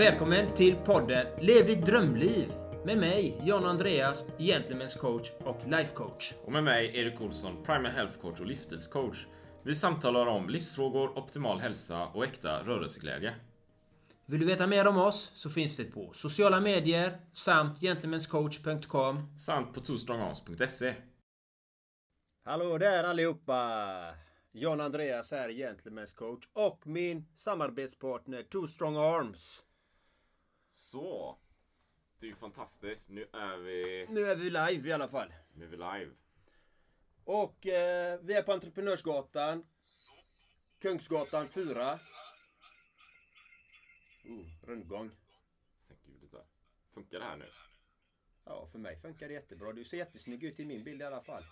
Välkommen till podden Lev ditt drömliv med mig, John Andreas, Gentlemen's coach och life coach. Och med mig, Erik Olsson, Primal Health Coach och livsstilscoach. Vi samtalar om livsfrågor, optimal hälsa och äkta rörelseglädje. Vill du veta mer om oss så finns vi på sociala medier samt gentlemanscoach.com. Samt på twostrongarms.se. Hallå där allihopa! John Andreas här, Gentlemen's coach och min samarbetspartner Two Strong Arms. Så. Det är ju fantastiskt. Nu är vi... Nu är vi live i alla fall. Nu är vi live. Och eh, vi är på Entreprenörsgatan. Kungsgatan 4. Oh, rundgång. Sänk ljudet där. Funkar det här nu? Ja, för mig funkar det jättebra. Du ser jättesnygg ut i min bild i alla fall.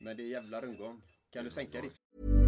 Men det är jävla rundgång. Kan du sänka ditt?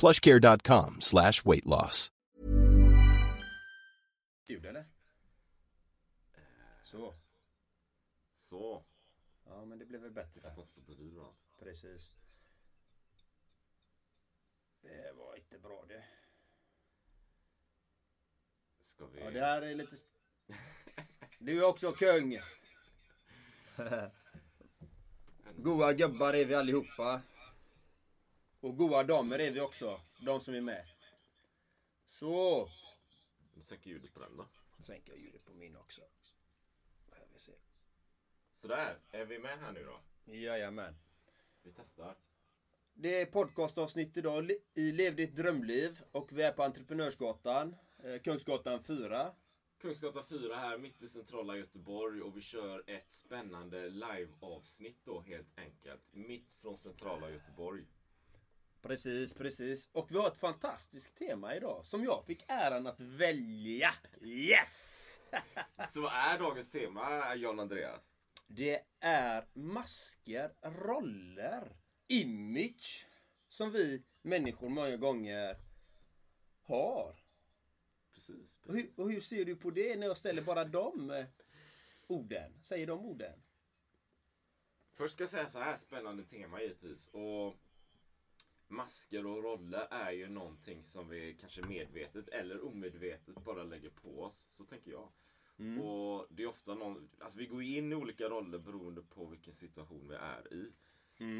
plushcare.com slash weight loss. Så. Så. Ja, men det blev väl bättre. För att de står bredvid varandra. Precis. Det var inte bra det. Ska vi... Ja, det här är lite... Du är också kung. Goa gubbar är vi allihopa. Och goa damer är vi också. De som är med. Så. Sänk ljudet på den då. Sänker ljudet på min också. Här vi se. Sådär. Är vi med här nu då? Jajamän. Vi testar. Det är podcastavsnitt idag i Lev ditt drömliv. Och vi är på Entreprenörsgatan. Eh, Kungsgatan 4. Kungsgatan 4 här mitt i centrala Göteborg och vi kör ett spännande live-avsnitt då helt enkelt. Mitt från centrala Göteborg. Precis, precis. Och vi har ett fantastiskt tema idag. Som jag fick äran att välja. Yes! Så vad är dagens tema John Andreas? Det är masker, roller, image. Som vi människor många gånger har. Precis, Och hur, precis. och hur ser du på det när jag ställer bara de eh, orden? Säger de orden? Först ska jag säga så här, spännande tema givetvis. Och masker och roller är ju någonting som vi kanske medvetet eller omedvetet bara lägger på oss. Så tänker jag. Och det är ofta någon, alltså vi går in i olika roller beroende på vilken situation vi är i.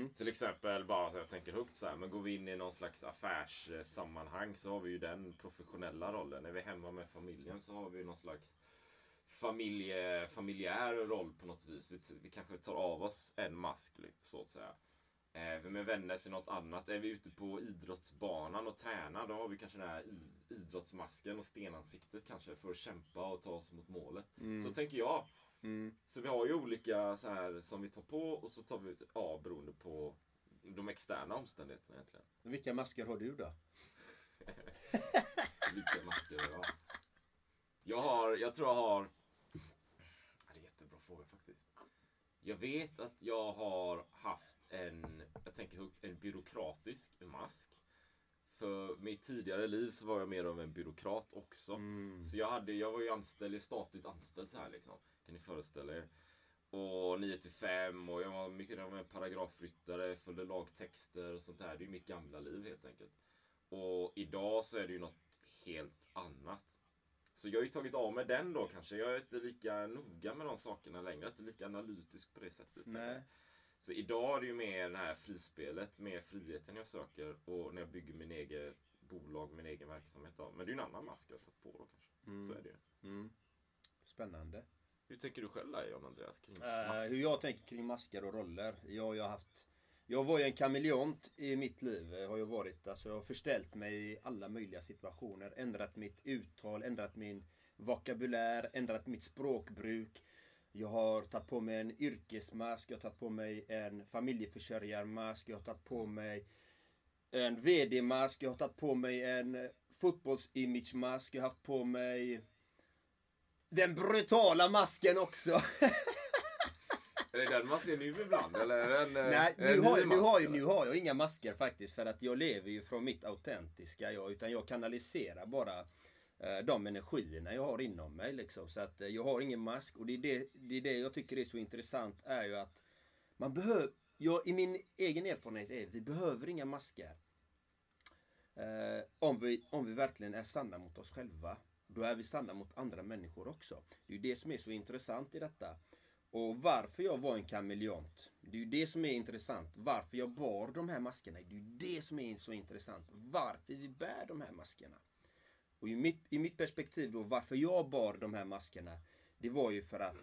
Till exempel, bara jag tänker högt så här, men går vi in i någon slags affärssammanhang så har vi ju den professionella rollen. Är vi hemma med familjen så har vi någon slags familje, familjär roll på något vis. Vi, vi kanske tar av oss en mask så att säga. Är vi med vänner är något annat. Är vi ute på idrottsbanan och tränar då har vi kanske den här idrottsmasken och stenansiktet kanske för att kämpa och ta oss mot målet. Så tänker jag. Så vi har ju olika så här som vi tar på och så tar vi ut av beroende på de externa omständigheterna egentligen. Vilka masker har du då? Vilka masker jag har. Jag har, jag tror jag har... Ja, Det är en jättebra fråga faktiskt. Jag vet att jag har haft en, jag tänker högt, en byråkratisk mask. För mitt tidigare liv så var jag mer av en byråkrat också. Så jag, hade, jag var ju anställd, statligt anställd så här liksom. Kan ni föreställa er? Och 9 till 5 och jag var mycket jag var en paragrafryttare, följde lagtexter och sånt där. Det är ju mitt gamla liv helt enkelt. Och idag så är det ju något helt annat. Så jag har ju tagit av mig den då kanske. Jag är inte lika noga med de sakerna längre. Jag är inte lika analytisk på det sättet. Nej. Så idag är det ju mer det här frispelet, mer friheten jag söker och när jag bygger min egen bolag, min egen verksamhet. Då. Men det är ju en annan mask jag har tagit på då kanske. Så är det ju. Mm. Spännande. Hur tänker du själv där John Andreas? Kring Uh, hur jag tänker kring masker och roller. Jag, jag har haft... Jag var ju en kameleont i mitt liv. Eh, har jag varit. Alltså, jag har förställt mig i alla möjliga situationer. Ändrat mitt uttal, ändrat min vokabulär, ändrat mitt språkbruk. Jag har tagit på mig en yrkesmask, jag har tagit på mig en familjeförsörjarmask, jag har tagit på mig en VD-mask, jag har tagit på mig en fotbollsimagemask, fotbollsimage-mask, jag har haft på mig den brutala masken också. Är det den man ser nu ibland? Eller en, eh, Nej, en nu har, jag, nu, har, jag- nu har jag inga masker faktiskt för att jag lever ju från mitt autentiska jag. Utan jag kanaliserar bara eh, de energierna jag har inom mig. Liksom. Så att eh, jag har ingen mask. Och det är det, det är det jag tycker är så intressant är ju att man behöver, jag, i min egen erfarenhet är vi behöver inga masker. Eh, om, vi, om vi verkligen är sanna mot oss själva. Då är vi sanna mot andra människor också. Det är ju det som är så intressant i detta. Och varför jag var en kameleont. Det är ju det som är intressant. Varför jag bar de här maskerna. Det är ju det som är så intressant. Varför vi bär de här maskerna. Och i mitt, i mitt perspektiv då, varför jag bar de här maskerna. Det var ju för att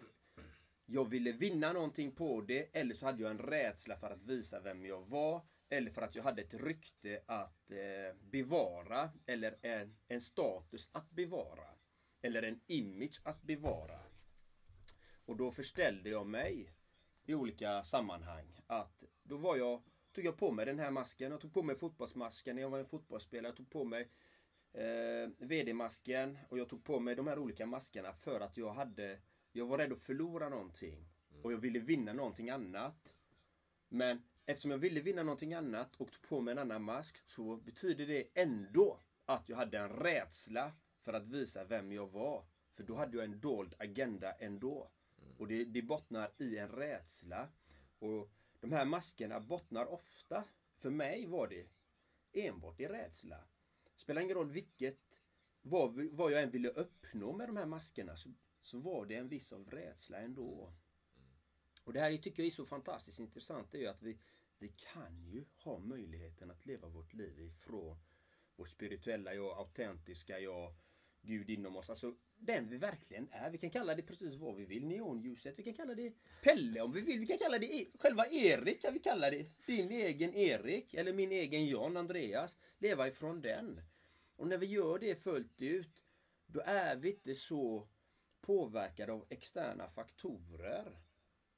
jag ville vinna någonting på det. Eller så hade jag en rädsla för att visa vem jag var. Eller för att jag hade ett rykte att eh, bevara. Eller en, en status att bevara. Eller en image att bevara. Och då förställde jag mig i olika sammanhang. Att då var jag, tog jag på mig den här masken. Jag tog på mig fotbollsmasken när jag var en fotbollsspelare. Jag tog på mig eh, VD-masken. Och jag tog på mig de här olika maskerna för att jag hade Jag var rädd att förlora någonting. Och jag ville vinna någonting annat. Men eftersom jag ville vinna någonting annat och tog på mig en annan mask så betyder det ändå att jag hade en rädsla för att visa vem jag var. För då hade jag en dold agenda ändå. Och det, det bottnar i en rädsla. Och de här maskerna bottnar ofta, för mig var det enbart i rädsla. Spelar ingen roll vilket, vad, vad jag än ville uppnå med de här maskerna så, så var det en viss av rädsla ändå. Och det här tycker jag är så fantastiskt intressant. Det är ju att vi, vi kan ju ha möjligheten att leva vårt liv ifrån vårt spirituella jag, autentiska jag, Gud inom oss. Alltså den vi verkligen är. Vi kan kalla det precis vad vi vill. Neonljuset. Vi kan kalla det Pelle om vi vill. Vi kan kalla det E- själva Erik. Kan vi kalla det. Din egen Erik. Eller min egen Jan Andreas. Leva ifrån den. Och när vi gör det fullt ut. Då är vi inte så påverkade av externa faktorer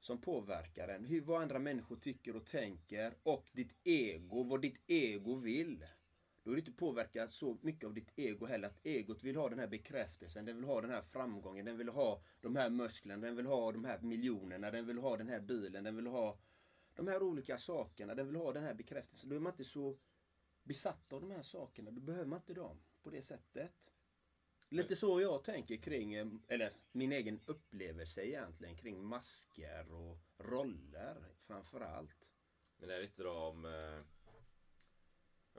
som påverkar en. Hur, vad andra människor tycker och tänker och ditt ego, vad ditt ego vill. Då är du inte påverkad så mycket av ditt ego heller. Att egot vill ha den här bekräftelsen, den vill ha den här framgången, den vill ha de här musklerna, den vill ha de här miljonerna, den vill ha den här bilen, den vill ha de här olika sakerna, den vill ha den här bekräftelsen. Då är man inte så besatt av de här sakerna. Då behöver man inte dem på det sättet. Lite så jag tänker kring, eh, eller min egen upplevelse egentligen kring masker och roller Framförallt. Men Men det är lite då om... Eh,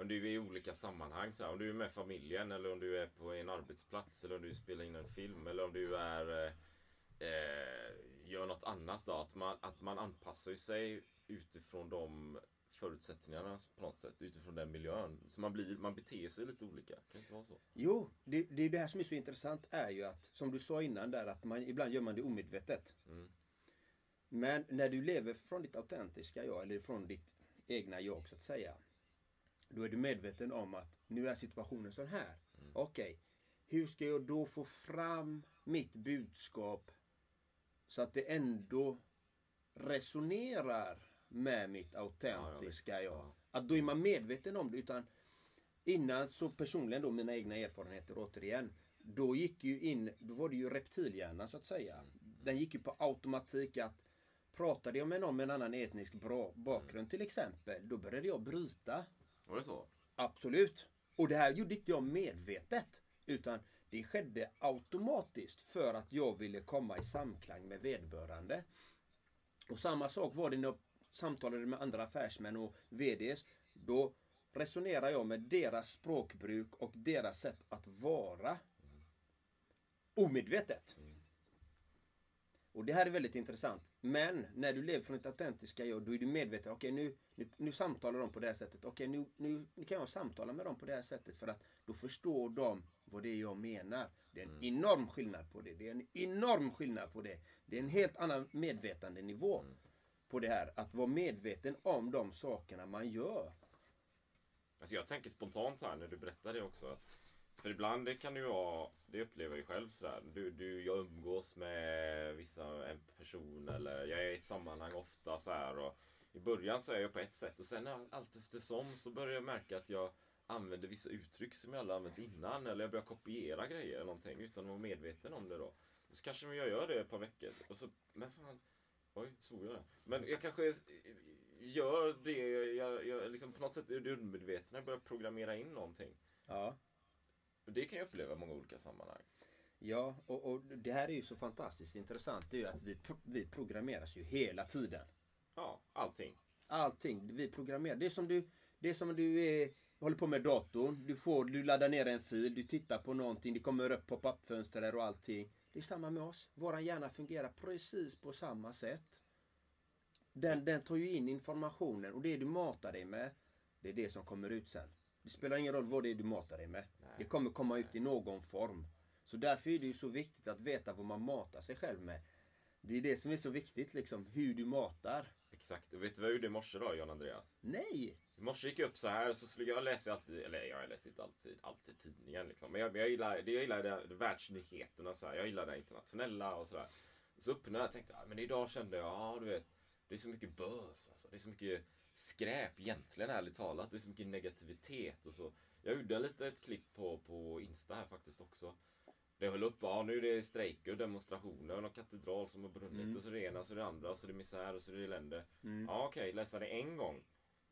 om du är i olika sammanhang, så här, om du är med familjen eller om du är på en arbetsplats eller om du spelar in en film eller om du är... Eh, eh, gör något annat då. Att man, att man anpassar sig utifrån de förutsättningarna på något sätt. Utifrån den miljön. Så man, blir, man beter sig lite olika. Kan det inte vara så? Jo, det, det är det här som är så intressant är ju att, som du sa innan där, att man, ibland gör man det omedvetet. Men när du lever från ditt autentiska jag, eller från ditt egna jag så att säga. Då är du medveten om att nu är situationen sån här. Okej, hur ska jag då få fram mitt budskap så att det ändå resonerar med mitt autentiska jag. Att då är man medveten om det. Utan innan så personligen då mina egna erfarenheter återigen. Då gick ju in, då var det ju reptilhjärnan så att säga. Den gick ju på automatik att Pratade jag med någon med en annan etnisk bakgrund till exempel. Då började jag bryta. Var det så? Absolut. Och det här gjorde inte jag medvetet. Utan det skedde automatiskt för att jag ville komma i samklang med vederbörande. Och samma sak var det när jag samtalade med andra affärsmän och VDs. Då resonerar jag med deras språkbruk och deras sätt att vara. Omedvetet. Och det här är väldigt intressant. Men när du lever från ett autentiska jag, då är du medveten. Okej, nu, nu, nu samtalar de på det här sättet. Okej, nu, nu, nu kan jag samtala med dem på det här sättet. För att då förstår de vad det är jag menar. Det är en enorm skillnad på det. Det är en enorm skillnad på det. Det är en helt annan medvetandenivå på det här. Att vara medveten om de sakerna man gör. Alltså jag tänker spontant här när du berättar det också. För ibland det kan det ju vara, det upplever jag ju själv sådär. Du, du, jag umgås med vissa, en person eller jag är i ett sammanhang ofta så här och I början så är jag på ett sätt och sen allt eftersom så börjar jag märka att jag använder vissa uttryck som jag aldrig använt innan eller jag börjar kopiera grejer eller någonting utan att vara medveten om det då. Så kanske jag gör det ett par veckor och så, men fan, oj, svor jag? Men jag kanske gör det, jag, jag liksom på något sätt är det undermedvetna, jag börjar programmera in någonting. Ja. Och det kan jag uppleva i många olika sammanhang. Ja, och, och det här är ju så fantastiskt intressant. Det är ju att vi, vi programmeras ju hela tiden. Ja, allting. Allting. Vi programmerar. Det är som du, det är som du är, håller på med datorn. Du, får, du laddar ner en fil, du tittar på någonting, det kommer upp pop-up-fönster och allting. Det är samma med oss. Våran hjärna fungerar precis på samma sätt. Den, den tar ju in informationen och det du matar dig med, det är det som kommer ut sen. Det spelar ingen roll vad det är du matar dig med. Det kommer komma ut i någon form. Så därför är det ju så viktigt att veta vad man matar sig själv med. Det är det som är så viktigt, liksom, hur du matar. Exakt. Och vet du vad jag gjorde i morse då, John Andreas? Nej! I morse gick jag upp så här så skulle jag läsa alltid, eller jag läser inte alltid, alltid tidningen liksom. Men jag, jag gillar, det jag gillar det världsnyheterna så här. Jag gillar det internationella och sådär. Så öppnade jag och tänkte, ja, men idag kände jag, ja du vet, det är så mycket bös alltså. Det är så mycket skräp egentligen ärligt talat. Det är så mycket negativitet och så. Jag gjorde lite ett klipp på, på Insta här faktiskt också. Det höll upp, ja nu är det strejker och demonstrationer och någon katedral som har brunnit och så är det ena och så är det andra och så är det misär och så är det elände. Ja okej, läsa det en gång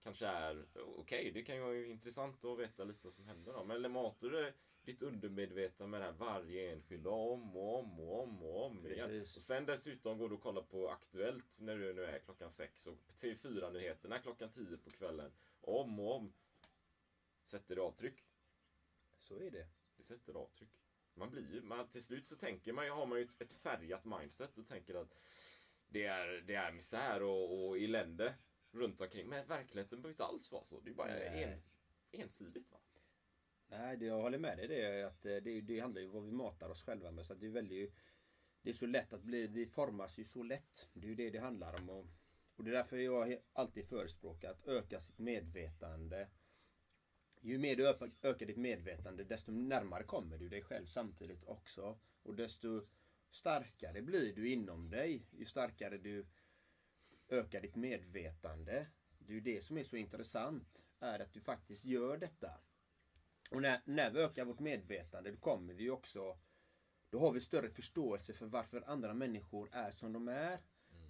kanske är okej, det kan ju vara intressant att veta lite vad som händer då. Men matar du ditt undermedvetna med det här varje enskild om och om och om och om igen. Och sen dessutom går du och kollar på Aktuellt när du nu är klockan sex och TV4-nyheterna klockan tio på kvällen. Om och om. Sätter det avtryck? Så är det. Det sätter avtryck. Man blir ju, man, till slut så tänker man ju, har man ju ett, färgat mindset och tänker att det är, det är misär och, och elände runt omkring. Men verkligheten behöver inte alls vara så. Det är bara en, ensidigt va? Nej, det, jag håller med dig. Det, är att eh, det, det handlar ju om vad vi matar oss själva med. Så att det är väldigt... Det är så lätt att bli... Vi formas ju så lätt. Det är ju det det handlar om. Och, och det är därför jag alltid förespråkar att öka sitt medvetande. Ju mer du ökar ditt medvetande, desto närmare kommer du dig själv samtidigt också. Och desto starkare blir du inom dig. Ju starkare du ökar ditt medvetande. Det är ju det som är så intressant. Är att du faktiskt gör detta. Och när, när vi ökar vårt medvetande, då kommer vi också... Då har vi större förståelse för varför andra människor är som de är.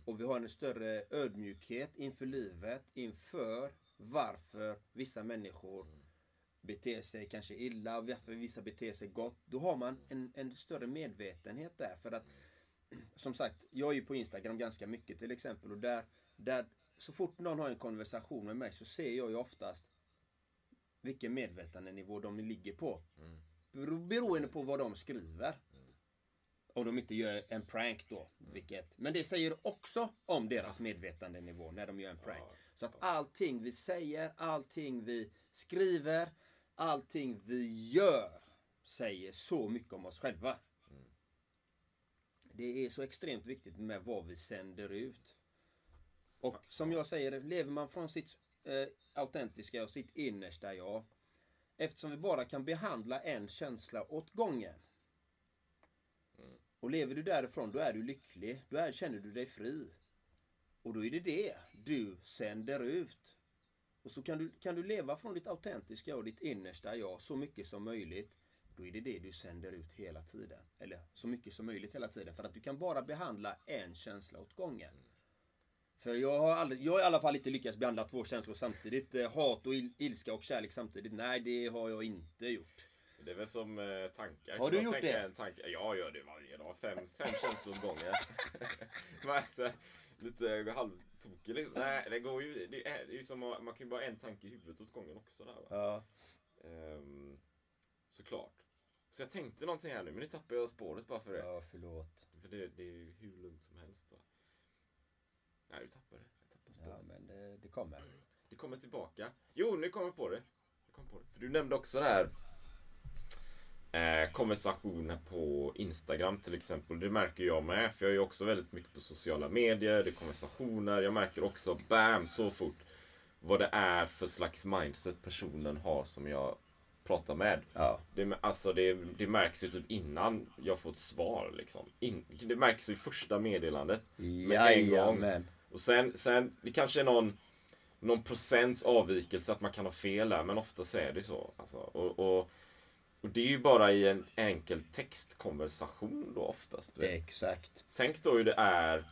Och vi har en större ödmjukhet inför livet, inför varför vissa människor beter sig kanske illa och varför vissa beter sig gott. Då har man en, en större medvetenhet där. För att, som sagt, jag är ju på Instagram ganska mycket till exempel. Och där, där, så fort någon har en konversation med mig så ser jag ju oftast vilken medvetandenivå de ligger på. Bero- Beroende på vad de skriver. Om de inte gör en prank då. Vilket, men det säger också om deras medvetandenivå när de gör en prank. Så att allting vi säger, allting vi skriver, allting vi gör säger så mycket om oss själva. Det är så extremt viktigt med vad vi sänder ut. Och som jag säger, lever man från sitt eh, autentiska och sitt innersta jag. Eftersom vi bara kan behandla en känsla åt gången. Och lever du därifrån, då är du lycklig. Då är, känner du dig fri. Och då är det det du sänder ut. Och så kan du, kan du leva från ditt autentiska och ditt innersta jag så mycket som möjligt. Då är det det du sänder ut hela tiden. Eller så mycket som möjligt hela tiden. För att du kan bara behandla en känsla åt gången. För jag har, aldrig, jag har i alla fall inte lyckats behandla två känslor samtidigt. Eh, hat och il, ilska och kärlek samtidigt. Nej, det har jag inte gjort. Det är väl som eh, tankar. Har du Jag gjort det? En tanke, jag gör det varje dag. Fem, fem känslor åt gången. Bara så här, lite halv tokig. liksom. Nej, det går ju... Det är, det är ju som man kan ju bara ha en tanke i huvudet åt gången också där va. Ja. Ehm, såklart. Så jag tänkte någonting här nu, men nu tappar jag spåret bara för det. ja, förlåt. För det, det är ju hur lugnt som helst va. Nej, du tappade det. Jag tappade spåret. Ja, men det, det kommer. Det kommer tillbaka. Jo, nu kommer jag på det. Jag kom på det. För du nämnde också det här eh, konversationer på Instagram till exempel. Det märker jag med. För jag är ju också väldigt mycket på sociala medier. Det är konversationer. Jag märker också, bam, så fort. Vad det är för slags mindset personen har som jag pratar med. Ja. Det, alltså det, det märks ju typ innan jag får ett svar. Liksom. In, det märks i första meddelandet. Med en gång. Och sen, sen, det kanske är någon, någon procents avvikelse att man kan ha fel där, men oftast är det så. Alltså, och, och, och det är ju bara i en enkel textkonversation då oftast. Exakt. Tänk då hur det är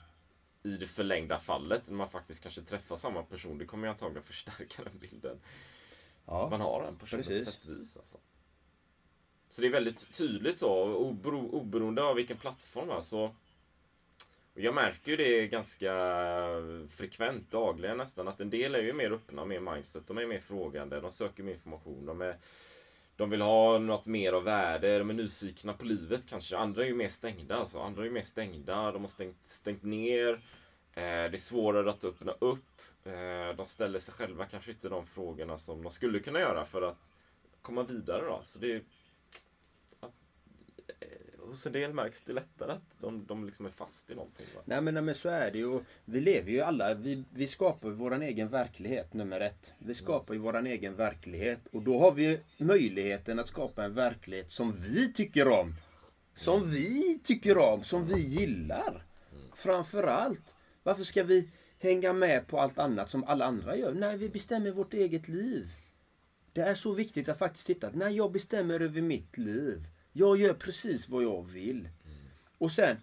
i det förlängda fallet, när man faktiskt kanske träffar samma person. Det kommer ju antagligen förstärka den bilden Ja. man har den personen på Precis. sätt och vis. Alltså. Så det är väldigt tydligt så, obero, oberoende av vilken plattform. Alltså. Och Jag märker ju det ganska frekvent, dagligen nästan, att en del är ju mer öppna, mer mindset. De är mer frågande, de söker mer information. De, är, de vill ha något mer av värde, de är nyfikna på livet kanske. Andra är ju mer stängda. Alltså. Andra är ju mer stängda, de har stängt, stängt ner. Eh, det är svårare att öppna upp. Eh, de ställer sig själva kanske inte de frågorna som de skulle kunna göra för att komma vidare. Då. Så det är, hos en del märks det lättare att de, de liksom är fast i någonting. Va? Nej men, nej men så är det ju. Vi lever ju alla, vi, vi skapar ju våran egen verklighet nummer ett. Vi skapar ju våran egen verklighet. Och då har vi möjligheten att skapa en verklighet som vi tycker om. Som vi tycker om, som vi gillar. Framförallt. Varför ska vi hänga med på allt annat som alla andra gör? Nej, vi bestämmer vårt eget liv. Det är så viktigt att faktiskt titta när jag bestämmer över mitt liv. Jag gör precis vad jag vill. Och sen,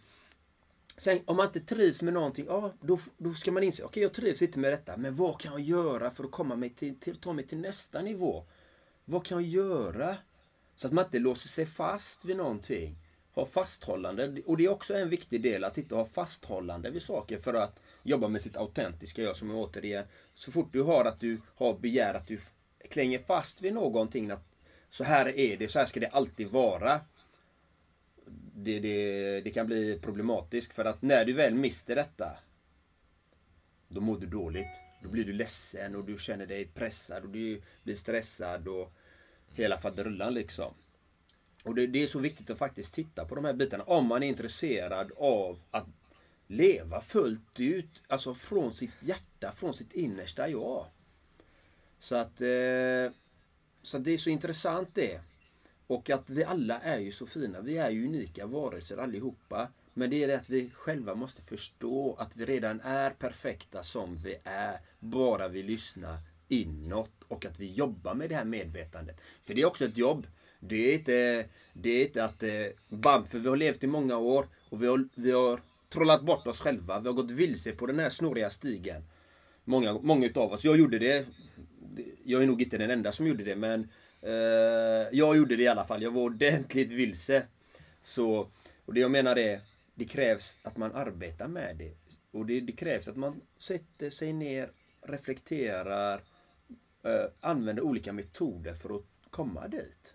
sen om man inte trivs med någonting, ja, då, då ska man inse, okej jag trivs inte med detta, men vad kan jag göra för att komma mig till, till, ta mig till nästa nivå? Vad kan jag göra? Så att man inte låser sig fast vid någonting. Ha fasthållande. Och det är också en viktig del att inte ha fasthållande vid saker för att jobba med sitt autentiska jag som återigen. Så fort du har att du har begär att du klänger fast vid någonting att så här är det, så här ska det alltid vara. Det, det, det kan bli problematiskt för att när du väl mister detta då mår du dåligt. Då blir du ledsen och du känner dig pressad och du blir stressad och hela faderullan liksom. Och det, det är så viktigt att faktiskt titta på de här bitarna om man är intresserad av att leva fullt ut, alltså från sitt hjärta, från sitt innersta jag. Så att, eh, så det är så intressant det. Och att vi alla är ju så fina. Vi är ju unika varelser allihopa. Men det är det att vi själva måste förstå att vi redan är perfekta som vi är. Bara vi lyssnar inåt och att vi jobbar med det här medvetandet. För det är också ett jobb. Det är inte, det är inte att eh, bam, för vi har levt i många år och vi har, vi har trollat bort oss själva. Vi har gått vilse på den här snåriga stigen. Många, många utav oss. Jag gjorde det. Jag är nog inte den enda som gjorde det men eh, jag gjorde det i alla fall. Jag var ordentligt vilse. Så, och det jag menar är, det krävs att man arbetar med det. Och det, det krävs att man sätter sig ner, reflekterar, eh, använder olika metoder för att komma dit.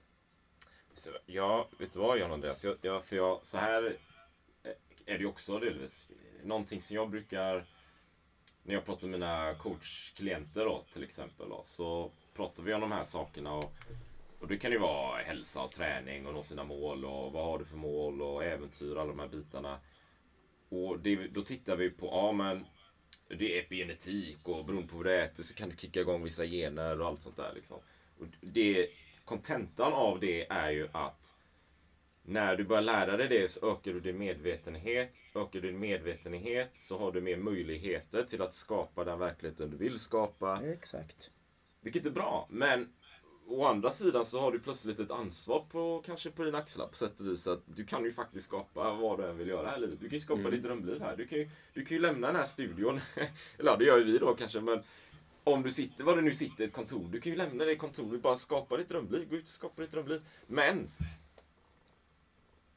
Så, ja, vet du vad John Andreas? Jag, jag, för jag, så här eh, är det också delvis. Någonting som jag brukar, när jag pratar med mina coachklienter då till exempel, då, så pratar vi om de här sakerna. Och, och det kan ju vara hälsa och träning och nå sina mål och vad har du för mål och äventyr, alla de här bitarna. Och det, då tittar vi på, ja men det är epigenetik och beroende på vad du äter så kan du kicka igång vissa gener och allt sånt där liksom. Och det, kontentan av det är ju att när du börjar lära dig det så ökar du din medvetenhet. Ökar du din medvetenhet så har du mer möjligheter till att skapa den verkligheten du vill skapa. Exakt. Vilket är bra. Men å andra sidan så har du plötsligt ett ansvar på kanske på dina axlar på sätt och vis. Att du kan ju faktiskt skapa vad du än vill göra här livet. Du kan ju skapa ditt drömliv här. Du kan, ju, du kan ju lämna den här studion. Eller ja, det gör ju vi då kanske. Men om du sitter, var du nu sitter, i ett kontor. Du kan ju lämna det kontoret bara skapa ditt drömliv. Gå ut och skapa ditt drömliv. Men!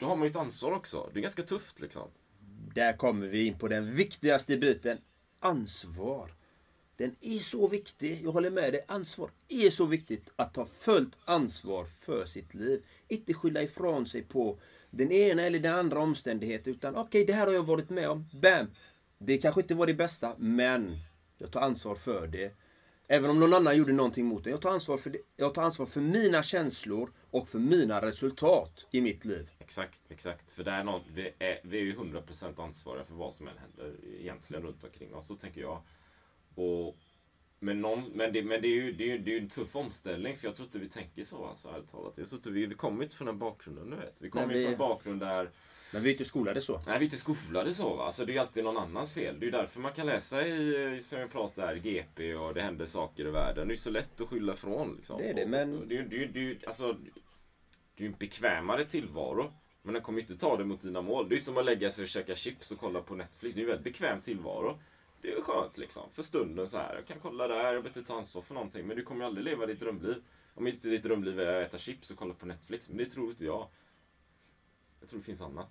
Då har man ju ett ansvar också. Det är ganska tufft liksom. Där kommer vi in på den viktigaste biten. ansvar. Den är så viktig. Jag håller med dig. Ansvar är så viktigt. Att ta fullt ansvar för sitt liv. Inte skylla ifrån sig på den ena eller den andra omständigheten. Utan okej, okay, det här har jag varit med om. Bam! Det kanske inte var det bästa, men jag tar ansvar för det. Även om någon annan gjorde någonting mot det. Jag tar ansvar för, det. Jag tar ansvar för mina känslor och för mina resultat i mitt liv. Exakt, exakt. För det är något, vi, är, vi är ju 100% ansvariga för vad som än händer egentligen runt omkring oss. Så tänker jag. Och, men, någon, men, det, men det, är ju, det, är ju, det är en tuff omställning för jag tror inte vi tänker så alltså, ärligt talat. Jag tror inte vi, vi kommer inte från den bakgrunden, du vet. Vi kommer vi... från en bakgrund där men vi är inte skolade så. Nej, vi är inte skolade så. Va? Alltså, det är ju alltid någon annans fel. Det är ju därför man kan läsa i, som jag pratade här, GP och det händer saker i världen. Det är ju så lätt att skylla från. Liksom. Det är det, men... Det är ju det är, alltså, det är en bekvämare tillvaro. Men den kommer ju inte ta det mot dina mål. Det är ju som att lägga sig och käka chips och kolla på Netflix. Det är ju en väldigt bekväm tillvaro. Det är ju skönt liksom. För stunden så här. Jag kan kolla där, jag behöver inte ta ansvar för någonting. Men du kommer ju aldrig leva ditt drömliv. Om inte ditt drömliv är att äta chips och kolla på Netflix. Men det tror inte jag. Jag tror det finns annat.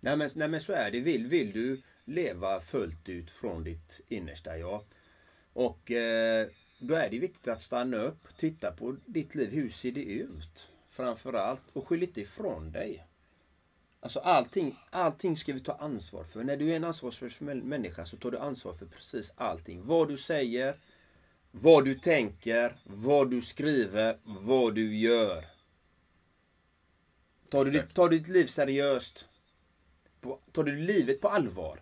Nej men, nej men så är det. Vill, vill du leva fullt ut från ditt innersta jag. Och eh, då är det viktigt att stanna upp, titta på ditt liv. Hur ser det ut? Framförallt. Och skyll inte ifrån dig. Alltså allting, allting ska vi ta ansvar för. När du är en ansvarsfull människa så tar du ansvar för precis allting. Vad du säger, vad du tänker, vad du skriver, vad du gör. Tar du, ditt, tar du ditt liv seriöst på, tar du livet på allvar.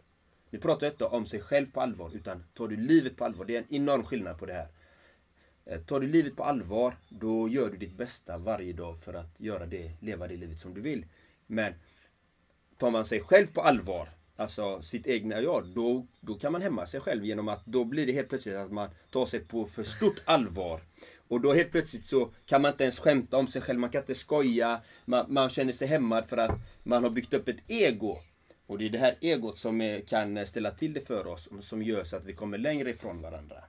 Vi pratar inte om sig själv på allvar, utan tar du livet på allvar. Det är en enorm skillnad på det här. Eh, tar du livet på allvar, då gör du ditt bästa varje dag för att göra det, leva det livet som du vill. Men tar man sig själv på allvar, alltså sitt egna jag, då, då kan man hämma sig själv genom att då blir det helt plötsligt att man tar sig på för stort allvar. Och då helt plötsligt så kan man inte ens skämta om sig själv, man kan inte skoja, man, man känner sig hämmad för att man har byggt upp ett ego. Och det är det här egot som kan ställa till det för oss, som gör så att vi kommer längre ifrån varandra.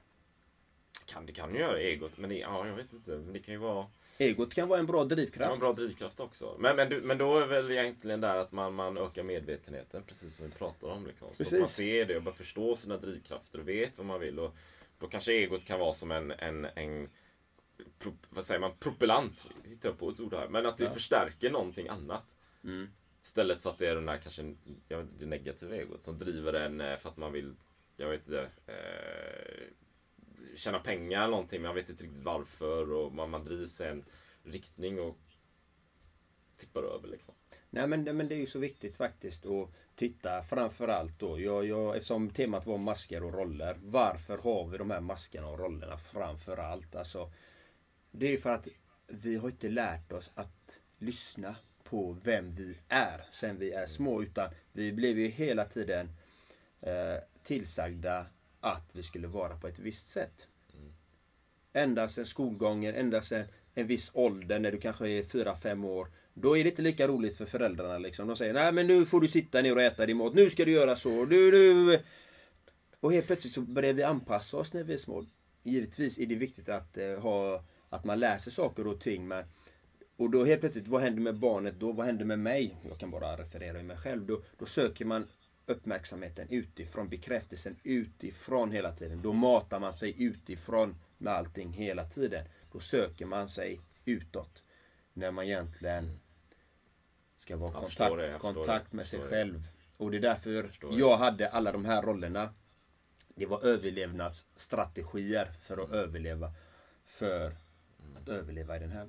Kan, det kan ju göra egot, men det, ja, jag vet inte. Men det kan ju vara... Egot kan vara en bra drivkraft. Kan vara en bra drivkraft också. Men, men, du, men då är väl egentligen där att man, man ökar medvetenheten, precis som vi pratar om. Liksom. Så att man ser det och bara förstår sina drivkrafter och vet vad man vill. Och då kanske egot kan vara som en, en, en pro, vad säger man, propellant. Hittar jag på ett ord här. Men att det ja. förstärker någonting annat. Mm. Istället för att det är den där kanske, jag vet, det negativa egot som driver en eh, för att man vill, jag vet inte, eh, tjäna pengar eller någonting men jag vet inte riktigt varför och man, man drivs i en riktning och tippar över liksom. Nej men, men det är ju så viktigt faktiskt att titta framförallt då. Jag, jag, eftersom temat var masker och roller. Varför har vi de här maskerna och rollerna framförallt? Alltså, det är ju för att vi har inte lärt oss att lyssna på vem vi är sen vi är små. Utan vi blev ju hela tiden eh, tillsagda att vi skulle vara på ett visst sätt. Ända sedan skolgången, ända sedan en viss ålder, när du kanske är 4-5 år. Då är det inte lika roligt för föräldrarna. Liksom. De säger nej men nu får du sitta ner och äta din mat. Nu ska du göra så. Du, du. Och helt plötsligt så börjar vi anpassa oss när vi är små. Givetvis är det viktigt att, eh, ha, att man läser saker och ting. Men och då helt plötsligt, vad händer med barnet då? Vad händer med mig? Jag kan bara referera i mig själv. Då, då söker man uppmärksamheten utifrån, bekräftelsen utifrån hela tiden. Då matar man sig utifrån med allting hela tiden. Då söker man sig utåt. När man egentligen ska vara kontakt, det, kontakt med sig själv. Och det är därför jag, jag hade alla de här rollerna. Det var överlevnadsstrategier för att överleva. För att överleva i den här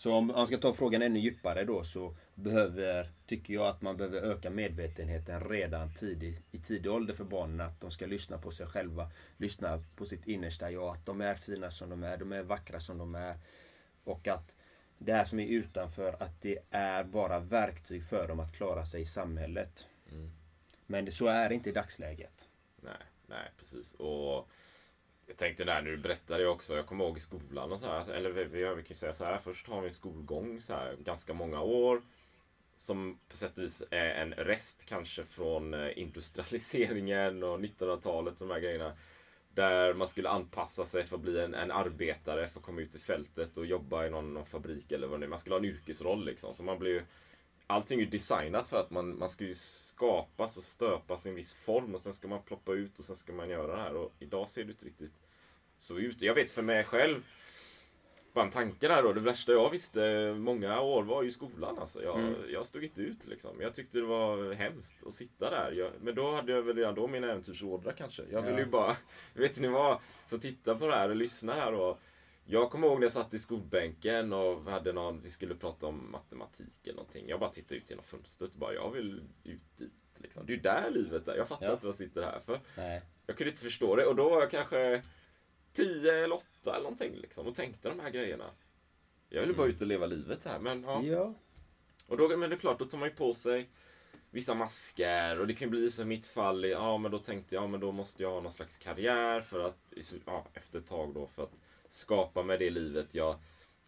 Så om man ska ta frågan ännu djupare då så behöver, tycker jag att man behöver öka medvetenheten redan tidigt, i tidig ålder för barnen. Att de ska lyssna på sig själva, lyssna på sitt innersta jag. Att de är fina som de är, de är vackra som de är. Och att det här som är utanför, att det är bara verktyg för dem att klara sig i samhället. Men det, så är det inte i dagsläget. Nej, nej precis. Och jag tänkte där när du berättade också, jag kommer ihåg i skolan och så här, alltså, eller vi, vi, vi kan ju säga så här, först har vi en skolgång så här, ganska många år. Som på sätt och vis är en rest kanske från eh, industrialiseringen och 1900-talet, de här grejerna. Där man skulle anpassa sig för att bli en, en arbetare, för att komma ut i fältet och jobba i någon, någon fabrik eller vad det är. Man skulle ha en yrkesroll liksom. Så man blir ju, allting är designat för att man, man ska ju skapas och stöpas i en viss form och sen ska man ploppa ut och sen ska man göra det här. Och idag ser det inte riktigt så ut. Jag vet för mig själv, bara en tanke där då. Det värsta jag visste många år var ju skolan alltså. Jag, jag stod inte ut liksom. Jag tyckte det var hemskt att sitta där. Jag, men då hade jag väl redan då min äventyrsådra kanske. Jag ville ju bara, vet ni vad, så titta på det här och lyssna här och jag kommer ihåg när jag satt i skolbänken och hade någon, vi skulle prata om matematik eller någonting. Jag bara tittade ut genom fönstret och bara, jag vill ut dit. Liksom. Det är ju där livet är. Jag fattar Ja. inte vad jag sitter här för. Nej. Jag kunde inte förstå det och då var jag kanske 10 eller 8 eller någonting liksom och tänkte de här grejerna. Jag ville bara ut och leva livet här men ja. Ja. Och då, men det är klart, då tar man ju på sig vissa masker och det kan ju bli som mitt fall, ja men då tänkte jag, ja men då måste jag ha någon slags karriär för att, ja, efter ett tag då, för att skapa mig det livet jag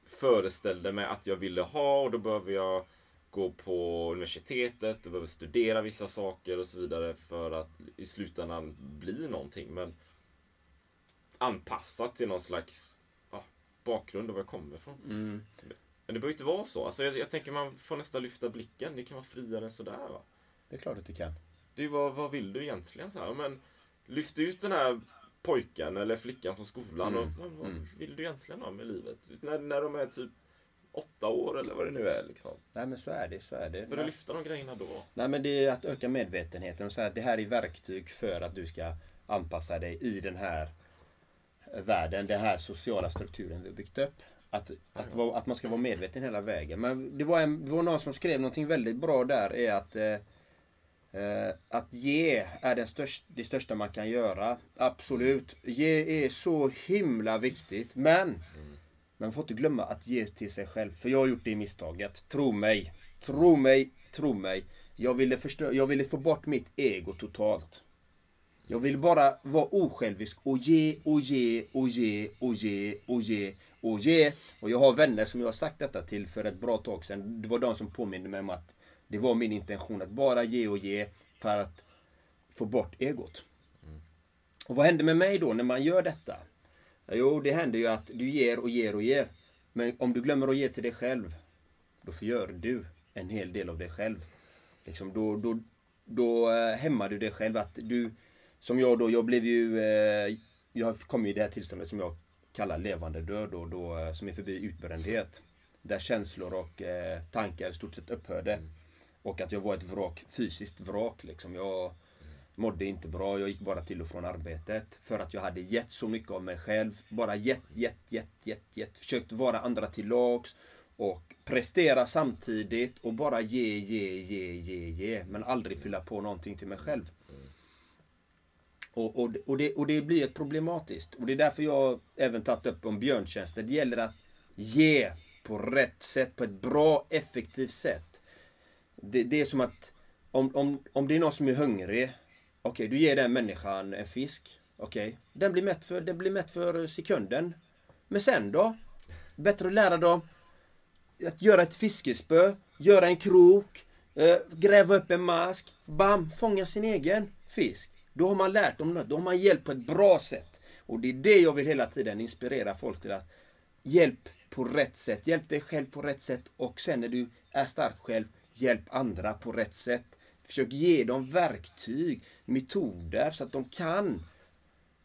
föreställde mig att jag ville ha och då behöver jag gå på universitetet, och behöver studera vissa saker och så vidare för att i slutändan bli någonting. Men anpassat till någon slags ja, bakgrund och var jag kommer ifrån. Men det behöver inte vara så. Alltså jag, jag tänker man får nästan lyfta blicken. Det kan vara friare än sådär va. Det är klart att du kan. Det är vad, vad vill du egentligen? Så här, men lyft ut den här pojken eller flickan från skolan och vad, vad vill du egentligen ha med livet? När, när de är typ åtta år eller vad det nu är liksom. Nej men så är det, så är det. Börja lyfta de grejerna då. Nej men det är att öka medvetenheten och säga att det här är verktyg för att du ska anpassa dig i den här världen, den här sociala strukturen vi har byggt upp. Att, att, att man ska vara medveten hela vägen. Men det var, en, det var någon som skrev någonting väldigt bra där är att eh, Eh, att ge är den största, det största man kan göra. Absolut. Ge är så himla viktigt. Men man får inte glömma att ge till sig själv. För jag har gjort det misstaget. Tro mig. Tro mig. Tro mig. Jag ville, förstö- jag ville få bort mitt ego totalt. Jag vill bara vara osjälvisk och ge och ge och ge och ge och ge och ge. Och jag har vänner som jag har sagt detta till för ett bra tag sedan. Det var de som påminde mig om att det var min intention att bara ge och ge för att få bort egot. Och vad händer med mig då när man gör detta? Jo, det händer ju att du ger och ger och ger. Men om du glömmer att ge till dig själv, då förgör du en hel del av dig själv. Liksom då, då, då eh, hämmar du dig själv. Att du, som jag då, jag blev ju... Eh, jag kom ju i det här tillståndet som jag kallar levande död då, då, eh, som är förbi utbrändhet. Där känslor och tankar i stort sett upphörde. Och att jag var ett vrak, fysiskt vrak liksom. Jag mådde inte bra, jag gick bara till och från arbetet. För att jag hade gett så mycket av mig själv. Bara gett, gett, gett, gett, gett. Försökt vara andra till lags. Och prestera samtidigt och bara ge, ge, ge, ge, ge. Men aldrig fylla på någonting till mig själv. Och, och, och, det, och det blir ett problematiskt. Och det är därför jag även tagit upp om björntjänster. Det gäller att ge på rätt sätt, på ett bra, effektivt sätt. Det, det är som att om, om, om det är någon som är hungrig. Okej, du ger den människan en fisk. Okej, den, blir mätt för, den blir mätt för sekunden. Men sen då? Bättre att lära dem att göra ett fiskespö, göra en krok, eh, gräva upp en mask, bam, fånga sin egen fisk. Då har man lärt dem något, då har man hjälpt på ett bra sätt. Och det är det jag vill hela tiden inspirera folk till att hjälp på rätt sätt, hjälp dig själv på rätt sätt och sen när du är stark själv. Hjälp andra på rätt sätt. Försök ge dem verktyg, metoder så att de kan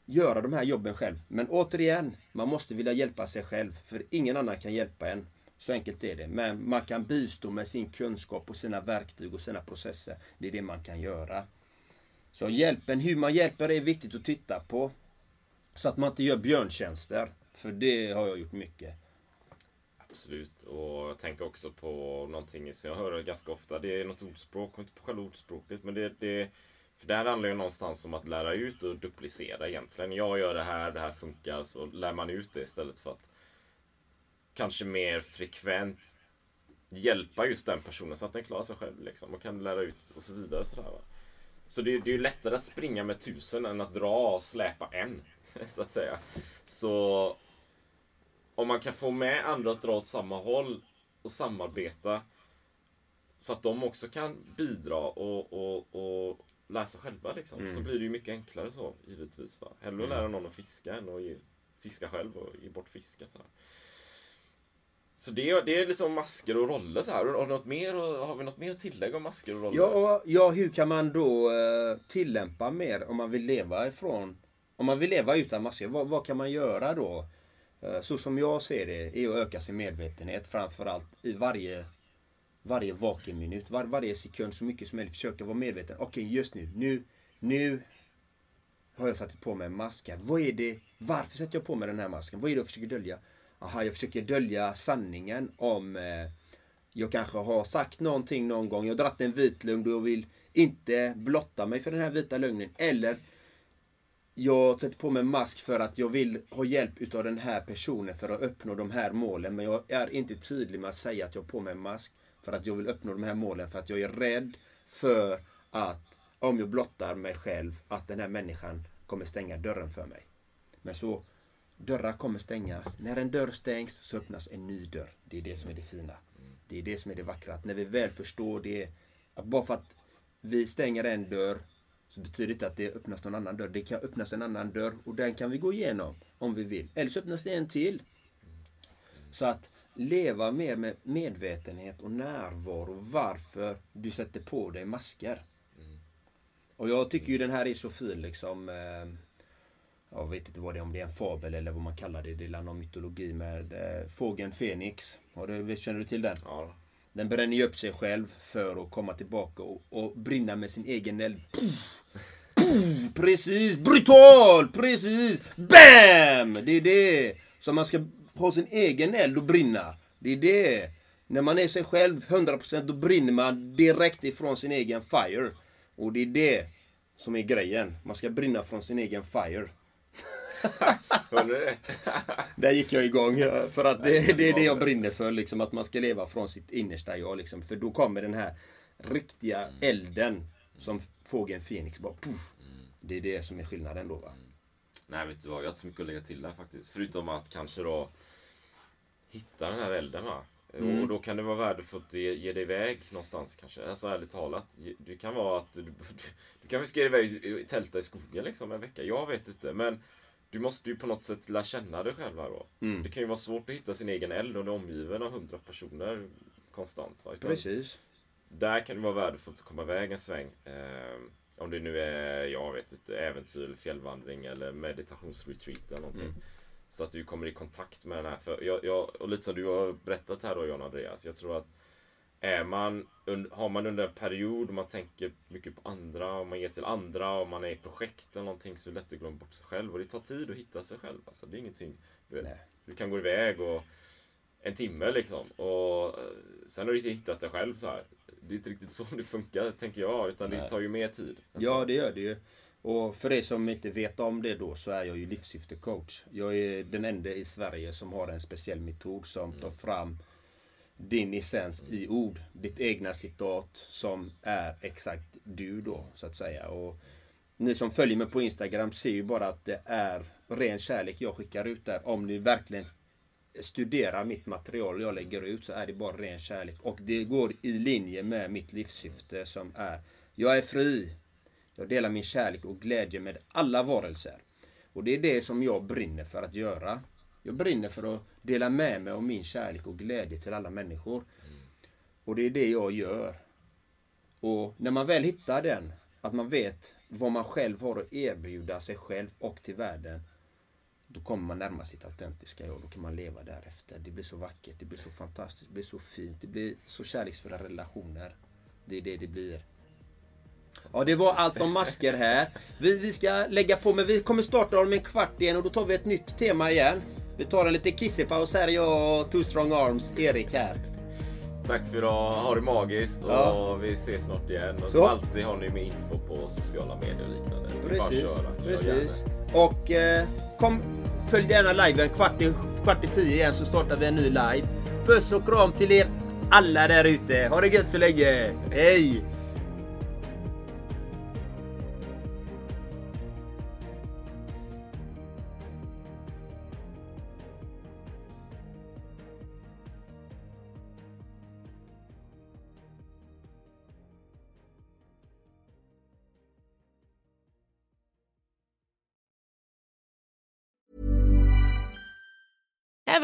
göra de här jobben själv. Men återigen, man måste vilja hjälpa sig själv. För ingen annan kan hjälpa en. Så enkelt är det. Men man kan bistå med sin kunskap och sina verktyg och sina processer. Det är det man kan göra. Så hjälpen, hur man hjälper är viktigt att titta på. Så att man inte gör björntjänster. För det har jag gjort mycket. Absolut. Och jag tänker också på någonting som jag hör ganska ofta. Det är något ordspråk, inte på själva ordspråket, men det, det för det här handlar ju någonstans om att lära ut och duplicera egentligen. Jag gör det här, det här funkar, så lär man ut det istället för att kanske mer frekvent hjälpa just den personen så att den klarar sig själv liksom, och kan lära ut och så vidare. Så, där, va? så det, det är ju lättare att springa med tusen än att dra och släpa en. Så att säga. Så om man kan få med andra att dra åt samma håll och samarbeta så att de också kan bidra och, och, och läsa själva liksom. Mm. Så blir det ju mycket enklare så, givetvis. Va? Hellre att mm. lära någon att fiska än att ge, fiska själv och ge bort fiska. Så, så det, det är liksom masker och roller så här. Har, något mer, har vi något mer att tillägga om masker och roller? Ja, ja hur kan man då uh, tillämpa mer om man vill leva ifrån om man vill leva utan masker, vad, vad kan man göra då? Eh, så som jag ser det, är att öka sin medvetenhet framförallt i varje varje vaken minut, var, varje sekund så mycket som möjligt försöka vara medveten. Okej, okay, just nu, nu, nu har jag satt på mig en mask Vad är det, varför sätter jag på mig den här masken? Vad är det jag försöker dölja? Aha, jag försöker dölja sanningen om eh, jag kanske har sagt någonting någon gång. Jag har dratt en vit lögn och jag vill inte blotta mig för den här vita lögnen. Eller jag sätter på mig en mask för att jag vill ha hjälp utav den här personen för att uppnå de här målen. Men jag är inte tydlig med att säga att jag har på mig en mask. För att jag vill uppnå de här målen. För att jag är rädd för att om jag blottar mig själv, att den här människan kommer stänga dörren för mig. Men så, dörrar kommer stängas. När en dörr stängs så öppnas en ny dörr. Det är det som är det fina. Det är det som är det vackra. Att när vi väl förstår det, att bara för att vi stänger en dörr så betyder det inte att det öppnas någon annan dörr. Det kan öppnas en annan dörr och den kan vi gå igenom om vi vill. Eller så öppnas det en till. Så att leva mer med medvetenhet och närvaro varför du sätter på dig masker. Mm. Och jag tycker ju den här är så fin liksom. Eh, jag vet inte vad det är, om det är en fabel eller vad man kallar det. Det är någon mytologi med eh, fågeln Fenix. känner du till den? Ja. Den bränner ju upp sig själv för att komma tillbaka och, och brinna med sin egen eld. Precis! Brutal! Precis! BAM! Det är det Så man ska ha sin egen eld och brinna. Det är det. När man är sig själv 100% då brinner man direkt ifrån sin egen fire. Och det är det som är grejen. Man ska brinna från sin egen fire. Där gick jag igång. För att det, det, är det jag brinner för. Liksom, att man ska leva från sitt innersta jag. Liksom. För då kommer den här riktiga elden. Som fågeln Fenix bara puff. Det är det som är skillnaden då va. Nej vet du vad, jag har inte så mycket att lägga till där faktiskt. Förutom att kanske då hitta den här elden va. Mm. Och då kan det vara värdefullt att ge, ge dig iväg någonstans kanske. Alltså ärligt talat. Det kan vara att du, du, du kan riskera iväg tälta i skogen liksom en vecka. Jag vet inte. Men du måste ju på något sätt lära känna dig själv här då. Mm. Det kan ju vara svårt att hitta sin egen eld om du är omgiven av hundra personer konstant. Va? Precis. Där kan det vara värdefullt att komma iväg en sväng. Eh, om det nu är, jag vet inte, äventyr, fjällvandring eller meditationsretreat eller någonting. Mm. Så att du kommer i kontakt med den här. För jag, jag, och lite som du har berättat här då John Andreas. Jag tror att är man, har man under en period och man tänker mycket på andra och man ger till andra och man är i projekt eller någonting så är det lätt att glömma bort sig själv. Och det tar tid att hitta sig själv. Alltså, det är ingenting. Du, vet, du kan gå iväg och en timme liksom. Och eh, sen har du inte hittat dig själv så här. Det är inte riktigt så det funkar tänker jag. Utan Nej. det tar ju mer tid. Alltså. Ja det gör det ju. Och för er som inte vet om det då så är jag ju livssyftecoach. Jag är den enda i Sverige som har en speciell metod som tar fram din essens i ord. Ditt egna citat som är exakt du då så att säga. Och ni som följer mig på Instagram ser ju bara att det är ren kärlek jag skickar ut där. Om ni verkligen studerar mitt material jag lägger ut så är det bara ren kärlek. Och det går i linje med mitt livssyfte som är Jag är fri. Jag delar min kärlek och glädje med alla varelser. Och det är det som jag brinner för att göra. Jag brinner för att dela med mig av min kärlek och glädje till alla människor. Och det är det jag gör. Och när man väl hittar den, att man vet vad man själv har att erbjuda sig själv och till världen. Då kommer man närma sitt autentiska jag. Då kan man leva därefter. Det blir så vackert, det blir så fantastiskt, det blir så fint. Det blir så kärleksfulla relationer. Det är det det blir. Ja, det var allt om masker här. Vi, vi ska lägga på, men vi kommer starta om en kvart igen och då tar vi ett nytt tema igen. Vi tar en lite kissepaus här, jag och Two Strong Arms, Erik här. Tack för idag. Ha det magiskt och Ja. vi ses snart igen. Och som alltid har ni med info på sociala medier och liknande. Precis, köra. Kör precis. gärna. Och eh, kom, följ gärna liven kvart i, kvart i tio igen så startar vi en ny live. Puss och kram till er alla där ute. Ha det gött så länge. Hej!